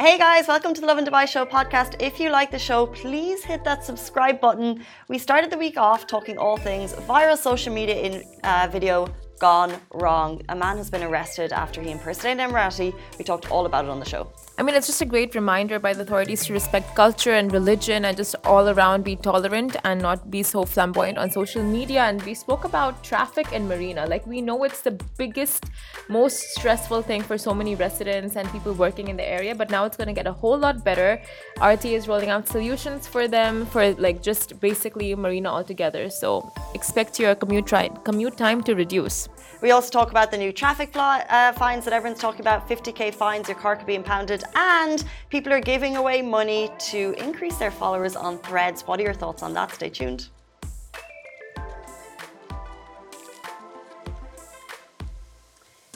Hey guys, welcome to the Lovin Dubai Show podcast. If you like the show, please hit that subscribe button. We started the week off talking all things viral social media in uh, video gone wrong. A man has been arrested after he impersonated Emirati. We talked all about it on the show. I mean, it's just a great reminder by the authorities to respect culture and religion and just all around be tolerant and not be so flamboyant on social media. And we spoke about traffic in Marina. Like, we know it's the biggest, most stressful thing for so many residents and people working in the area, but now it's going to get a whole lot better. RT is rolling out solutions for them for like just basically Marina altogether. So, expect your commute, tri- commute time to reduce. We also talk about the new traffic uh, fines that everyone's talking about 50k fines, your car could be impounded, and people are giving away money to increase their followers on threads. What are your thoughts on that? Stay tuned.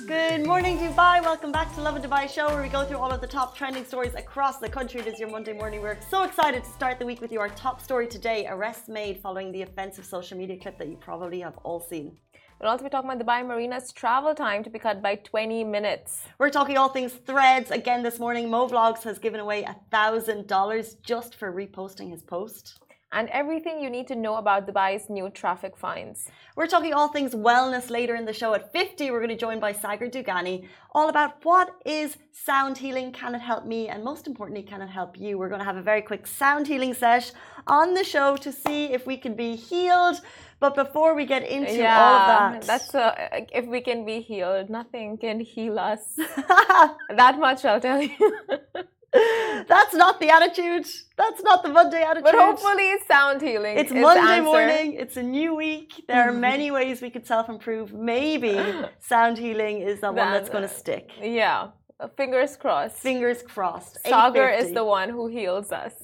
Good morning, Dubai. Welcome back to Lovin Dubai Show, where we go through all of the top trending stories across the country. It is your Monday morning. We're so excited to start the week with you. Our top story today arrests made following the offensive social media clip that you probably have all seen. We'll also be talking about Dubai Marina's travel time to be cut by 20 minutes. We're talking all things threads. Again, this morning, MoVlogs has given away $1,000 just for reposting his post. And everything you need to know about Dubai's new traffic fines. We're talking all things wellness later in the show. At 50, we're going to join by Sagar Dugani, all about what is sound healing, can it help me, and most importantly, can it help you? We're going to have a very quick sound healing sesh on the show to see if we can be healed but before we get into yeah, all of that, that's uh, if we can be healed, nothing can heal us. that much I'll tell you. That's not the attitude. That's not the Monday attitude. But hopefully, it's sound healing. It's Monday morning. It's a new week. There are many ways we could self improve. Maybe sound healing is the one that's going to stick. Yeah. Fingers crossed. Fingers crossed. Sagar is the one who heals us.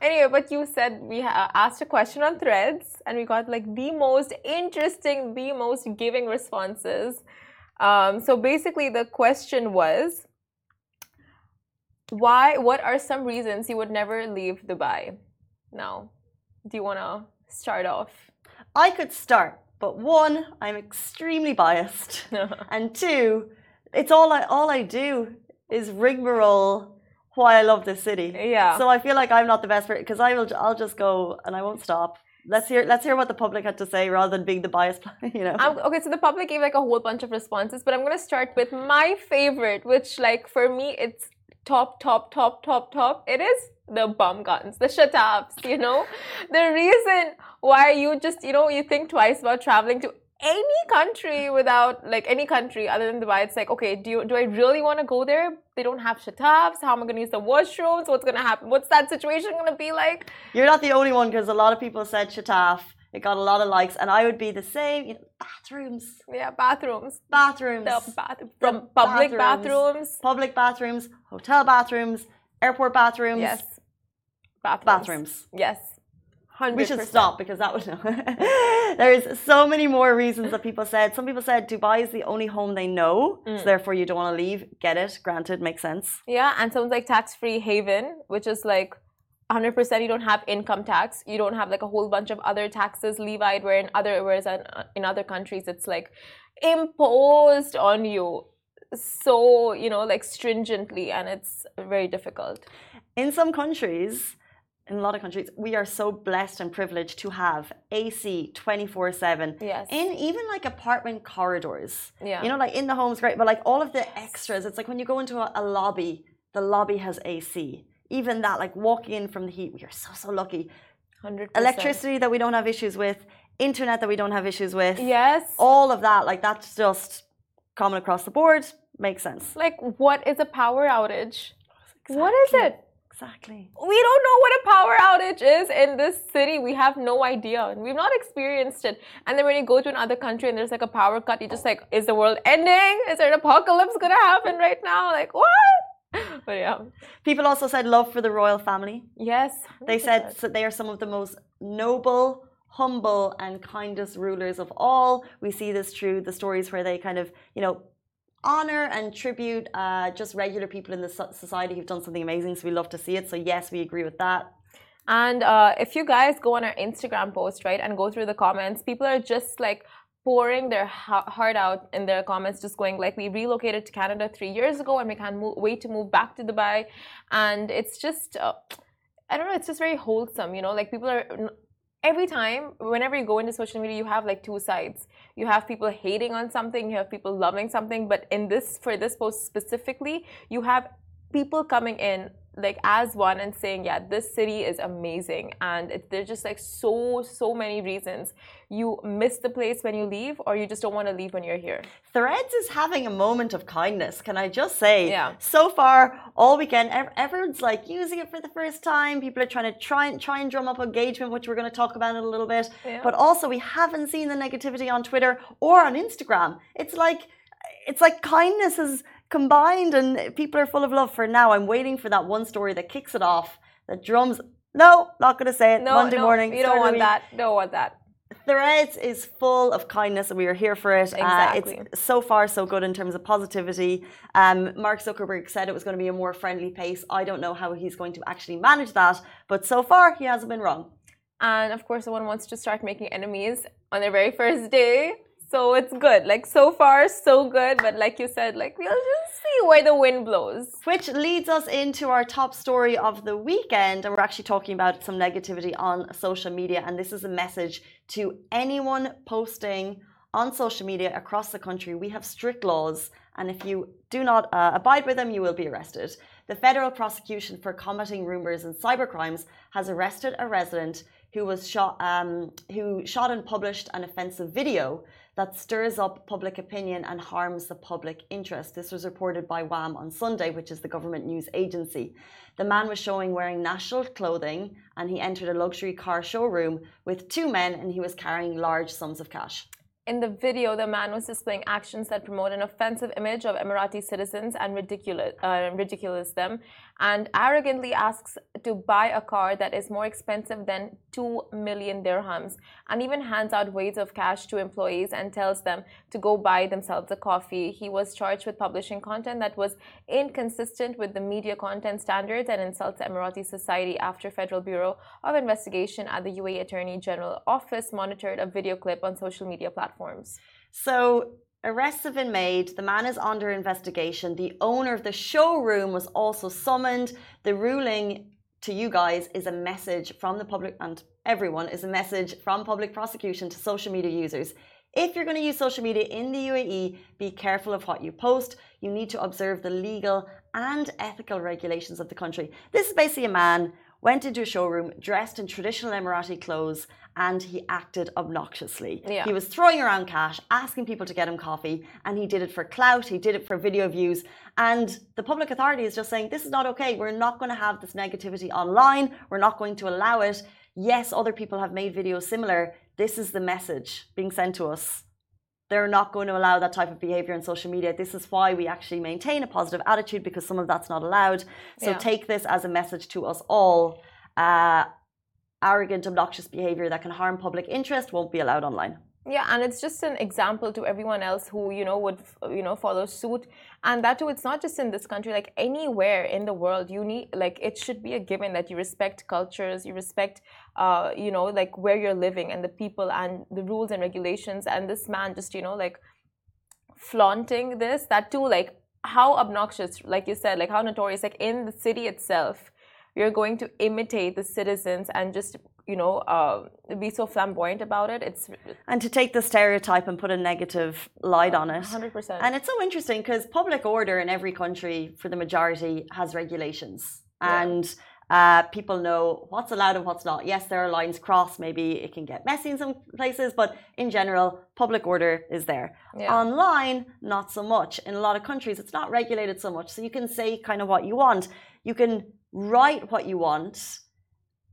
Anyway, but you said we asked a question on threads and we got like the most interesting, the most giving responses. Um, so basically, the question was why, what are some reasons you would never leave Dubai? Now, do you want to start off? I could start, but one, I'm extremely biased. and two, it's all I, all I do is rigmarole why I love this city. Yeah. So I feel like I'm not the best because I will. I'll just go and I won't stop. Let's hear. Let's hear what the public had to say rather than being the biased. You know. Um, okay, so the public gave like a whole bunch of responses, but I'm gonna start with my favorite, which like for me it's top, top, top, top, top. It is the bum guns, the shatabs. You know, the reason why you just you know you think twice about traveling to any country without like any country other than Dubai, it's like, okay, do you do I really want to go there? They don't have shatabs. How am I gonna use the washrooms? What's gonna happen? What's that situation gonna be like? You're not the only one because a lot of people said shataf. It got a lot of likes, and I would be the same. You know, bathrooms. Yeah, bathrooms. Bathrooms. The bath- from the public bathrooms, bathrooms, Public bathrooms, hotel bathrooms, airport bathrooms. Yes. Bathrooms. Bathrooms. Yes. 100%. We should stop because that was there's so many more reasons that people said. Some people said Dubai is the only home they know, mm. so therefore you don't want to leave. Get it? Granted, makes sense. Yeah, and someone's like tax-free haven, which is like 100% you don't have income tax. You don't have like a whole bunch of other taxes levied, where in other whereas in other countries it's like imposed on you so you know like stringently, and it's very difficult. In some countries in a lot of countries, we are so blessed and privileged to have AC 24 7. Yes. In even like apartment corridors. Yeah. You know, like in the home's great, but like all of the extras, it's like when you go into a, a lobby, the lobby has AC. Even that, like walking in from the heat, we are so, so lucky. 100%. Electricity that we don't have issues with, internet that we don't have issues with. Yes. All of that, like that's just common across the board. Makes sense. Like, what is a power outage? Exactly. What is it? Exactly. We don't know what a power outage is in this city. We have no idea. And we've not experienced it. And then when you go to another country and there's like a power cut, you're just like, is the world ending? Is there an apocalypse gonna happen right now? Like, what? But yeah. People also said love for the royal family. Yes. 100%. They said they are some of the most noble, humble, and kindest rulers of all. We see this through the stories where they kind of, you know, honor and tribute uh, just regular people in the society who've done something amazing. So we love to see it. So yes, we agree with that. And uh, if you guys go on our Instagram post, right, and go through the comments, people are just like pouring their heart out in their comments, just going like, "We relocated to Canada three years ago, and we can't wait to move back to Dubai," and it's just. Uh, I don't know, it's just very wholesome, you know, like people are every time whenever you go into social media you have like two sides you have people hating on something you have people loving something but in this for this post specifically you have people coming in like as one and saying yeah this city is amazing. And it, there's just like so so many reasons. You miss the place when you leave or you just don't want to leave when you're here? Threads is having a moment of kindness can i just say? Yeah. So far all weekend everyone's like using it for the first time. People are trying to try and try and drum up engagement which we're going to talk about in a little bit. Yeah. but also we haven't seen the negativity on twitter or on instagram. It's like it's like kindness is combined and people are full of love for now. I'm waiting for that one story that kicks it off, that drums. No, not going to say it. No, Monday no, morning. You don't want that. Don't want that. Threads is full of kindness and we are here for it. Exactly. Uh, it's so far so good in terms of positivity. Um, Mark Zuckerberg said it was going to be a more friendly pace. I don't know how he's going to actually manage that, but so far he hasn't been wrong. And of course, someone wants to start making enemies on their very first day. So it's good. Like so far, so good. But like you said, like we'll just see where the wind blows. Which leads us into our top story of the weekend. And we're actually talking about some negativity on social media. And this is a message to anyone posting on social media across the country. We have strict laws. And if you do not uh, abide by them, you will be arrested. The federal prosecution for combating rumors and cybercrimes has arrested a resident who was shot, um, who shot and published an offensive video that stirs up public opinion and harms the public interest. This was reported by WAM on Sunday, which is the government news agency. The man was showing wearing national clothing and he entered a luxury car showroom with two men and he was carrying large sums of cash. In the video, the man was displaying actions that promote an offensive image of Emirati citizens and ridiculous, uh, ridiculous them, and arrogantly asks to buy a car that is more expensive than 2 million dirhams, and even hands out weights of cash to employees and tells them to go buy themselves a coffee. He was charged with publishing content that was inconsistent with the media content standards and insults Emirati society after Federal Bureau of Investigation at the UAE Attorney General Office monitored a video clip on social media platforms platforms. So arrests have been made. The man is under investigation. The owner of the showroom was also summoned. The ruling to you guys is a message from the public and everyone is a message from public prosecution to social media users. If you're going to use social media in the UAE, be careful of what you post. You need to observe the legal and ethical regulations of the country. This is basically a man went into a showroom dressed in traditional Emirati clothes and he acted obnoxiously. Yeah. He was throwing around cash, asking people to get him coffee, and he did it for clout, he did it for video views. And the public authority is just saying, this is not okay. We're not going to have this negativity online. We're not going to allow it. Yes, other people have made videos similar. This is the message being sent to us. They're not going to allow that type of behavior in social media. This is why we actually maintain a positive attitude because some of that's not allowed. So Yeah. take this as a message to us all. Uh, arrogant, obnoxious behavior that can harm public interest won't be allowed online. Yeah, and it's just an example to everyone else who you know would you know follow suit, and that too. It's not just in this country; like anywhere in the world, you need like it should be a given that you respect cultures, you respect, uh, you know, like where you're living and the people and the rules and regulations. And this man just you know like flaunting this, that too, like how obnoxious, like you said, like how notorious, like in the city itself, you're going to imitate the citizens and just you know uh, be so flamboyant about it it's And to take the stereotype and put a negative light on it. 100% And it's so interesting because public order in every country, for the majority, has regulations. Yeah. And uh, people know what's allowed and what's not. Yes, there are lines crossed. Maybe it can get messy in some places, but in general, public order is there. Yeah. Online, not so much. In a lot of countries, it's not regulated so much. So you can say kind of what you want. You can write what you want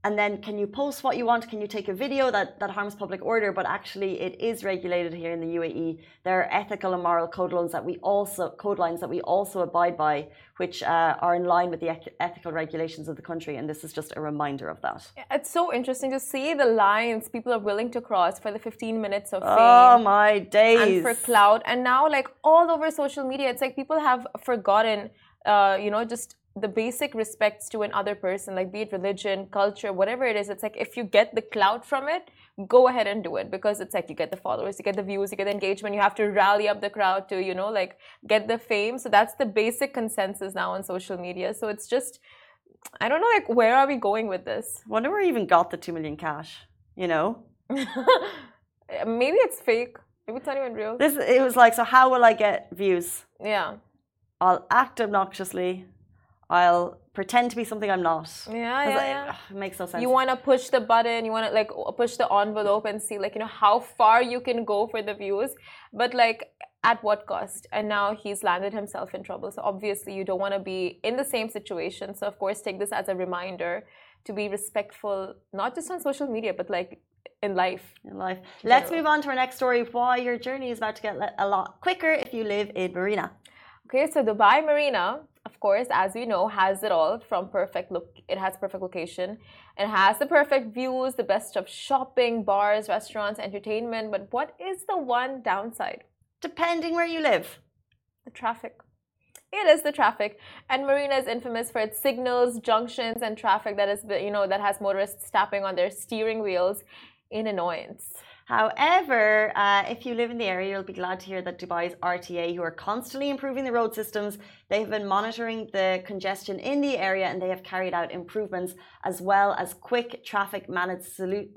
and then can you post what you want? Can you take a video that, that harms public order? But actually it is regulated here in the uae there are ethical and moral code lines that we also code lines that we also abide by which uh, are in line with the ethical regulations of the country and this is just a reminder of that. It's so interesting to see the lines people are willing to cross for the 15 minutes of fame oh my days and for cloud and now like all over social media it's like people have forgotten uh, you know, just the basic respects to another person, like be it religion, culture, whatever it is. It's like if you get the clout from it, go ahead and do it because it's like you get the followers, you get the views, you get the engagement. You have to rally up the crowd to, you know, like get the fame. So that's the basic consensus now on social media. So it's just, I don't know, like where are we going with this? Wonder where we even got the two million cash. You know, maybe it's fake. Maybe it's not even real. this it was like, so how will I get views? Yeah. I'll act obnoxiously. I'll pretend to be something I'm not. Yeah, yeah, it- yeah. ugh, it makes no sense. You want to push the button, you want to like push the envelope and see like you know how far you can go for the views, but like at what cost? And now he's landed himself in trouble. So obviously you don't want to be in the same situation. So of course take this as a reminder to be respectful, not just on social media, but like in life. in life. Let's move on to our next story. Why your journey is about to get a lot quicker if you live in Marina. Okay, so Dubai Marina, of course, as we know, has it all from perfect look. It has perfect location. It has the perfect views, the best of shopping, bars, restaurants, entertainment. But what is the one downside? Depending where you live. The traffic. It is the traffic, and Marina is infamous for its signals, junctions, and traffic that is, you know, that has motorists tapping on their steering wheels in annoyance. However, uh, if you live in the area, you'll be glad to hear that Dubai's RTA, who are constantly improving the road systems, they have been monitoring the congestion in the area and they have carried out improvements as well as quick traffic manage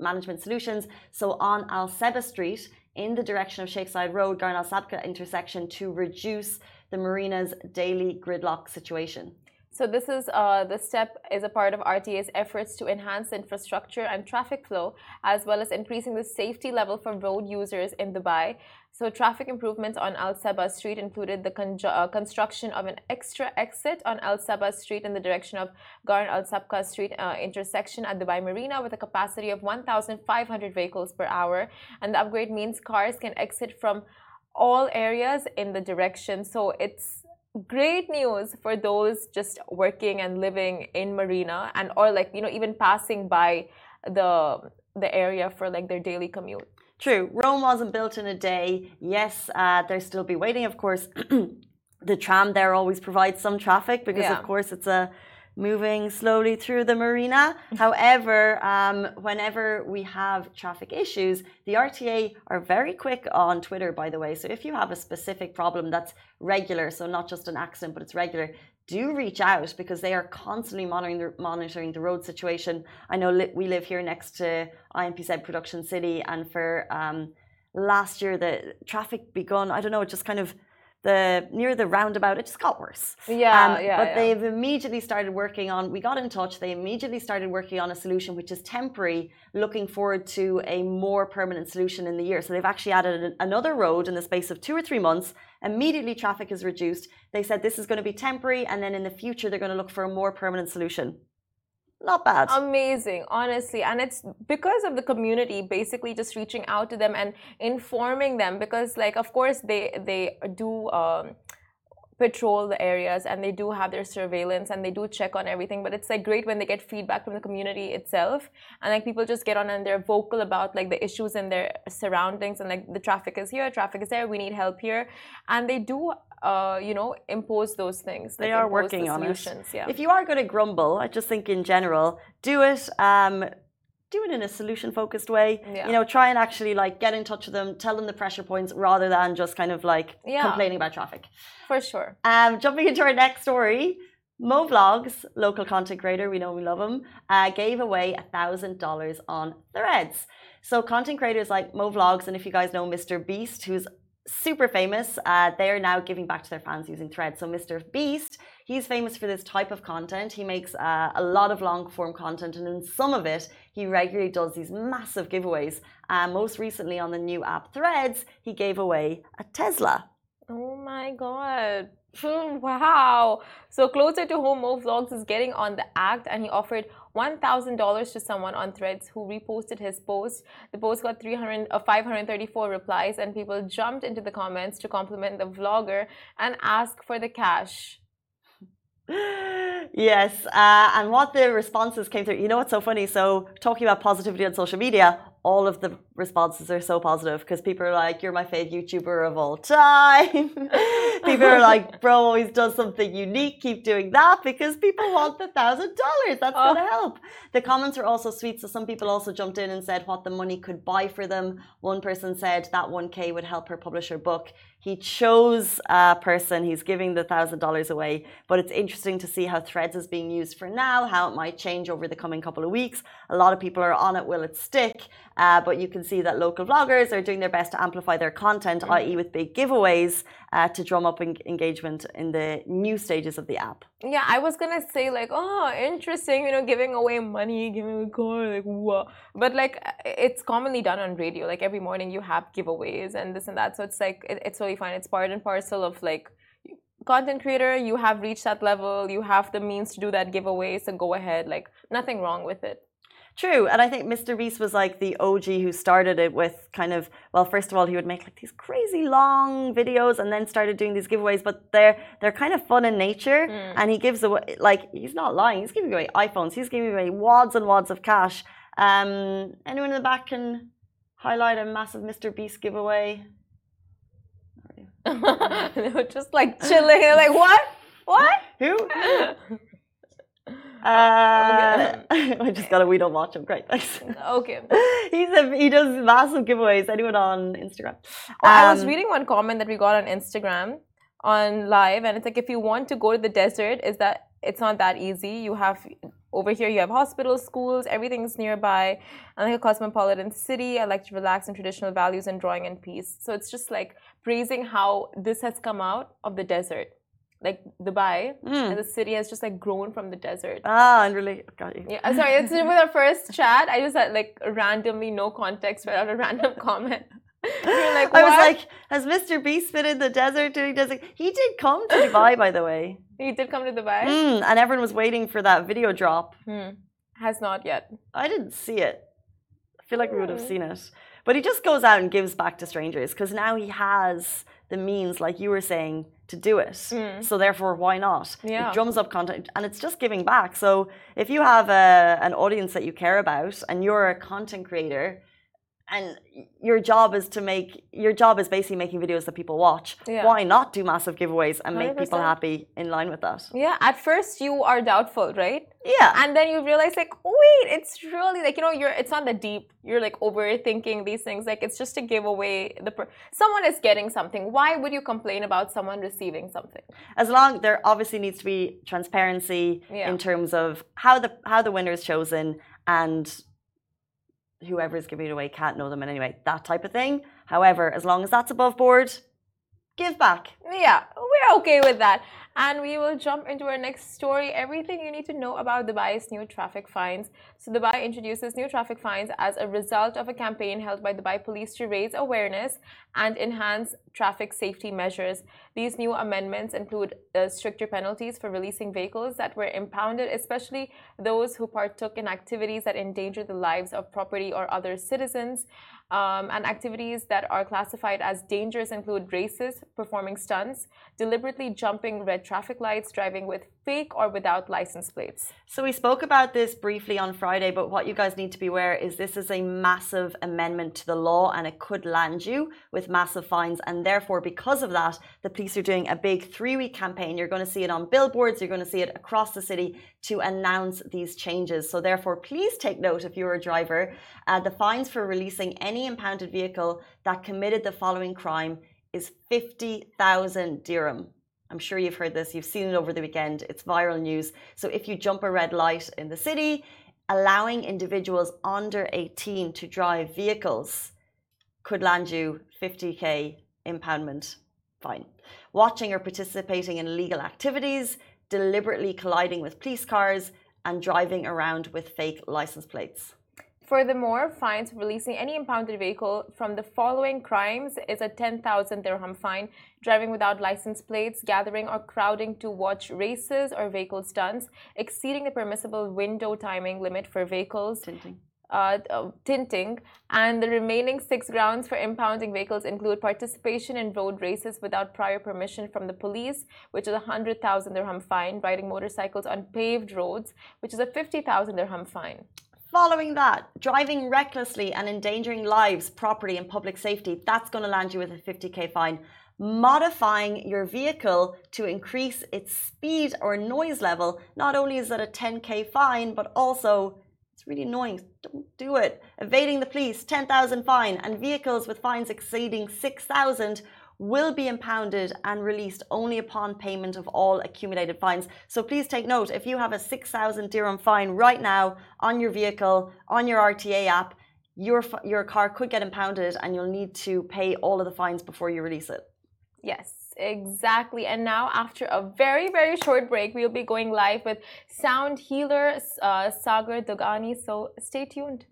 management solutions. So on Al Seba Street, in the direction of Zayed Road, Garn Al Sabkha intersection, to reduce the marina's daily gridlock situation. So this is uh, the step is a part of RTA's efforts to enhance infrastructure and traffic flow, as well as increasing the safety level for road users in Dubai. So traffic improvements on Al Sabah Street included the conju- uh, construction of an extra exit on Al Sabah Street in the direction of Garn Al Sabkha Street uh, intersection at Dubai Marina with a capacity of 1,500 vehicles per hour, and the upgrade means cars can exit from all areas in the direction. So it's great news for those just working and living in Marina and or like you know even passing by the the area for like their daily commute. True. Rome wasn't built in a day. Yes, uh, there still be waiting. Of course, the tram there always provides some traffic because, Yeah. of course, it's a moving slowly through the marina. However, um, whenever we have traffic issues, the RTA are very quick on Twitter, by the way. So if you have a specific problem that's regular, so not just an accident, but it's regular, do reach out because they are constantly monitoring the, monitoring the road situation. I know li- we live here next to IMPZ Production City, and for um, last year the traffic begun. I don't know, it just kind of the near the roundabout, it just got worse. Yeah, Um, yeah. But yeah. they've immediately started working on. We got in touch. They immediately started working on a solution which is temporary. Looking forward to a more permanent solution in the year. So they've actually added an- another road in the space of two or three months. Immediately, traffic is reduced. They said this is going to be temporary, and then in the future, they're going to look for a more permanent solution. Not bad. amazing honestly and it's because of the community basically just reaching out to them and informing them because like of course they they do um, patrol the areas and they do have their surveillance and they do check on everything but it's like great when they get feedback from the community itself and like people just get on and they're vocal about like the issues in their surroundings and like the traffic is here traffic is there we need help here and they do uh, you know impose those things They like, are working the on it. solutions yeah If you are going to grumble, I just think in general, do it. Um, do it in a solution-focused way. Yeah. You know, try and actually like get in touch with them, tell them the pressure points, rather than just kind of like Yeah. complaining about traffic. for sure Um, jumping into our next story, MoVlogs, local content creator, we know we love him, uh, gave away a thousand dollars on Threads. So content creators like MoVlogs, and if you guys know Mr. Beast, who's super famous, uh, they are now giving back to their fans using Threads. So Mr. Beast, he's famous for this type of content. He makes uh, a lot of long form content, and in some of it, he regularly does these massive giveaways. Uh, most recently on the new app Threads, he gave away a Tesla. Oh my god. Wow. So closer to home, MoVlogs is getting on the act and he offered $1,000 to someone on threads who reposted his post. The post got 300, uh, 534 replies and people jumped into the comments to compliment the vlogger and ask for the cash. yes, uh, and what the responses came through. You know what's so funny? So, talking about positivity on social media, all of the responses are so positive because people are like, "You're my favorite YouTuber of all time." people are like, "Bro always does something unique. Keep doing that because people want the thousand dollars. That's Oh. gonna help." The comments are also sweet. So some people also jumped in and said what the money could buy for them. One person said that one k would help her publish her book. He chose a person. He's giving the thousand dollars away. But it's interesting to see how Threads is being used for now. How it might change over the coming couple of weeks. A lot of people are on it. Will it stick? Uh, but you can see that local vloggers are doing their best to amplify their content, i.e., with big giveaways uh, to drum up en- engagement in the new stages of the app. Yeah, I was gonna say like, oh, interesting, you know, giving away money, giving away car, like what? But like, it's commonly done on radio. Like every morning, you have giveaways and this and that. So it's like, it, it's totally fine. It's part and parcel of like content creator. You have reached that level. You have the means to do that giveaway. So go ahead. Like nothing wrong with it. True, and I think Mr. Beast was like the OG who started it with kind of well, first of all, he would make like these crazy long videos and then started doing these giveaways, but they're they're kind of fun in nature, and he gives away like he's not lying, he's giving away iPhones, he's giving away wads and wads of cash. Um, anyone in the back can highlight a massive Mr. Beast giveaway? they were just like chilling. They're like, what? What? Who? Uh, I just got a we don't watch him. Great, thanks. Okay. He's a, he does massive giveaways. Anyone on Instagram? Well, I was Um, reading one comment that we got on Instagram on live, and it's like if you want to go to the desert, is that it's not that easy. You have over here, you have hospitals, schools, everything's nearby. I like a cosmopolitan city. I like to relax in traditional values and drawing in peace. So it's just like praising how this has come out of the desert, like Dubai, Mm. and the city has just like grown from the desert. Ah, and really got you. Yeah, sorry, it's with our first chat. I just had like randomly, no context, read out a random comment. You're like, I was like, has Mr. Beast been in the desert doing desert? He did come to Dubai, by the way. He did come to Dubai. Mm, and everyone was waiting for that video drop. Hmm. Has not yet. I didn't see it. I feel like we would have Mm. seen it. But he just goes out and gives back to strangers because now he has the means, like you were saying, to do it. Mm. So therefore, why not? Yeah. It drums up content and it's just giving back. So if you have a, an audience that you care about and you're a content creator, and your job is to make your job is basically making videos that people watch. Yeah. Why not do massive giveaways and make people happy in line with that? Yeah, at first you are doubtful, right? Yeah. And then you realize, like, wait, it's really like you know, you're it's not that deep. You're like overthinking these things. Like it's just to give away the per- someone is getting something. Why would you complain about someone receiving something? as long there obviously needs to be transparency Yeah. in terms of how the how the winner is chosen and whoever is giving it away can't know them in any way that type of thing however as long as that's above board give back Yeah, we're okay with that. And we will jump into our next story. Everything you need to know about Dubai's new traffic fines. So, Dubai introduces new traffic fines as a result of a campaign held by the Dubai police to raise awareness and enhance traffic safety measures. These new amendments include uh, stricter penalties for releasing vehicles that were impounded, especially those who partook in activities that endanger the lives of property or other citizens. Um, and activities that are classified as dangerous include races, performing stunts, deliberately jumping red traffic lights, driving with fake or without license plates. so we spoke about this briefly on friday but what you guys need to be aware is this is a massive amendment to the law and it could land you with massive fines. And therefore because of that the police are doing a big three week campaign. You're going to see it on billboards. You're going to see it across the city to announce these changes. So therefore please take note if you're a driver uh, the fines for releasing any impounded vehicle that committed the following crime is 50,000 dirham I'm sure you've heard this, you've seen it over the weekend, it's viral news. So if you jump a red light in the city, allowing individuals under 18 to drive vehicles could land you 50k impoundment fine. Watching or participating in illegal activities, deliberately colliding with police cars, and driving around with fake license plates. Furthermore, fines for releasing any impounded vehicle from the following crimes is a 10,000 dirham fine driving without license plates, gathering or crowding to watch races or vehicle stunts, exceeding the permissible window timing limit for vehicles, Tinting. uh, uh, tinting, and the remaining six grounds for impounding vehicles include participation in road races without prior permission from the police, which is a 100,000 dirham fine, riding motorcycles on paved roads, which is a 50,000 dirham fine. Following that, driving recklessly and endangering lives, property, and public safety, that's going to land you with a 50k fine. Modifying your vehicle to increase its speed or noise level, not only is that a 10k fine, but also it's really annoying. Don't do it. Evading the police, 10,000 fine, and vehicles with fines exceeding 6,000 will be impounded and released only upon payment of all accumulated fines. So please take note if you have a 6,000 dirham fine right now on your vehicle, on your RTA app, your, your car could get impounded and you'll need to pay all of the fines before you release it. Yes, exactly. And now, after a very, very short break, we'll be going live with sound healer uh, Sagar Dogani. So stay tuned.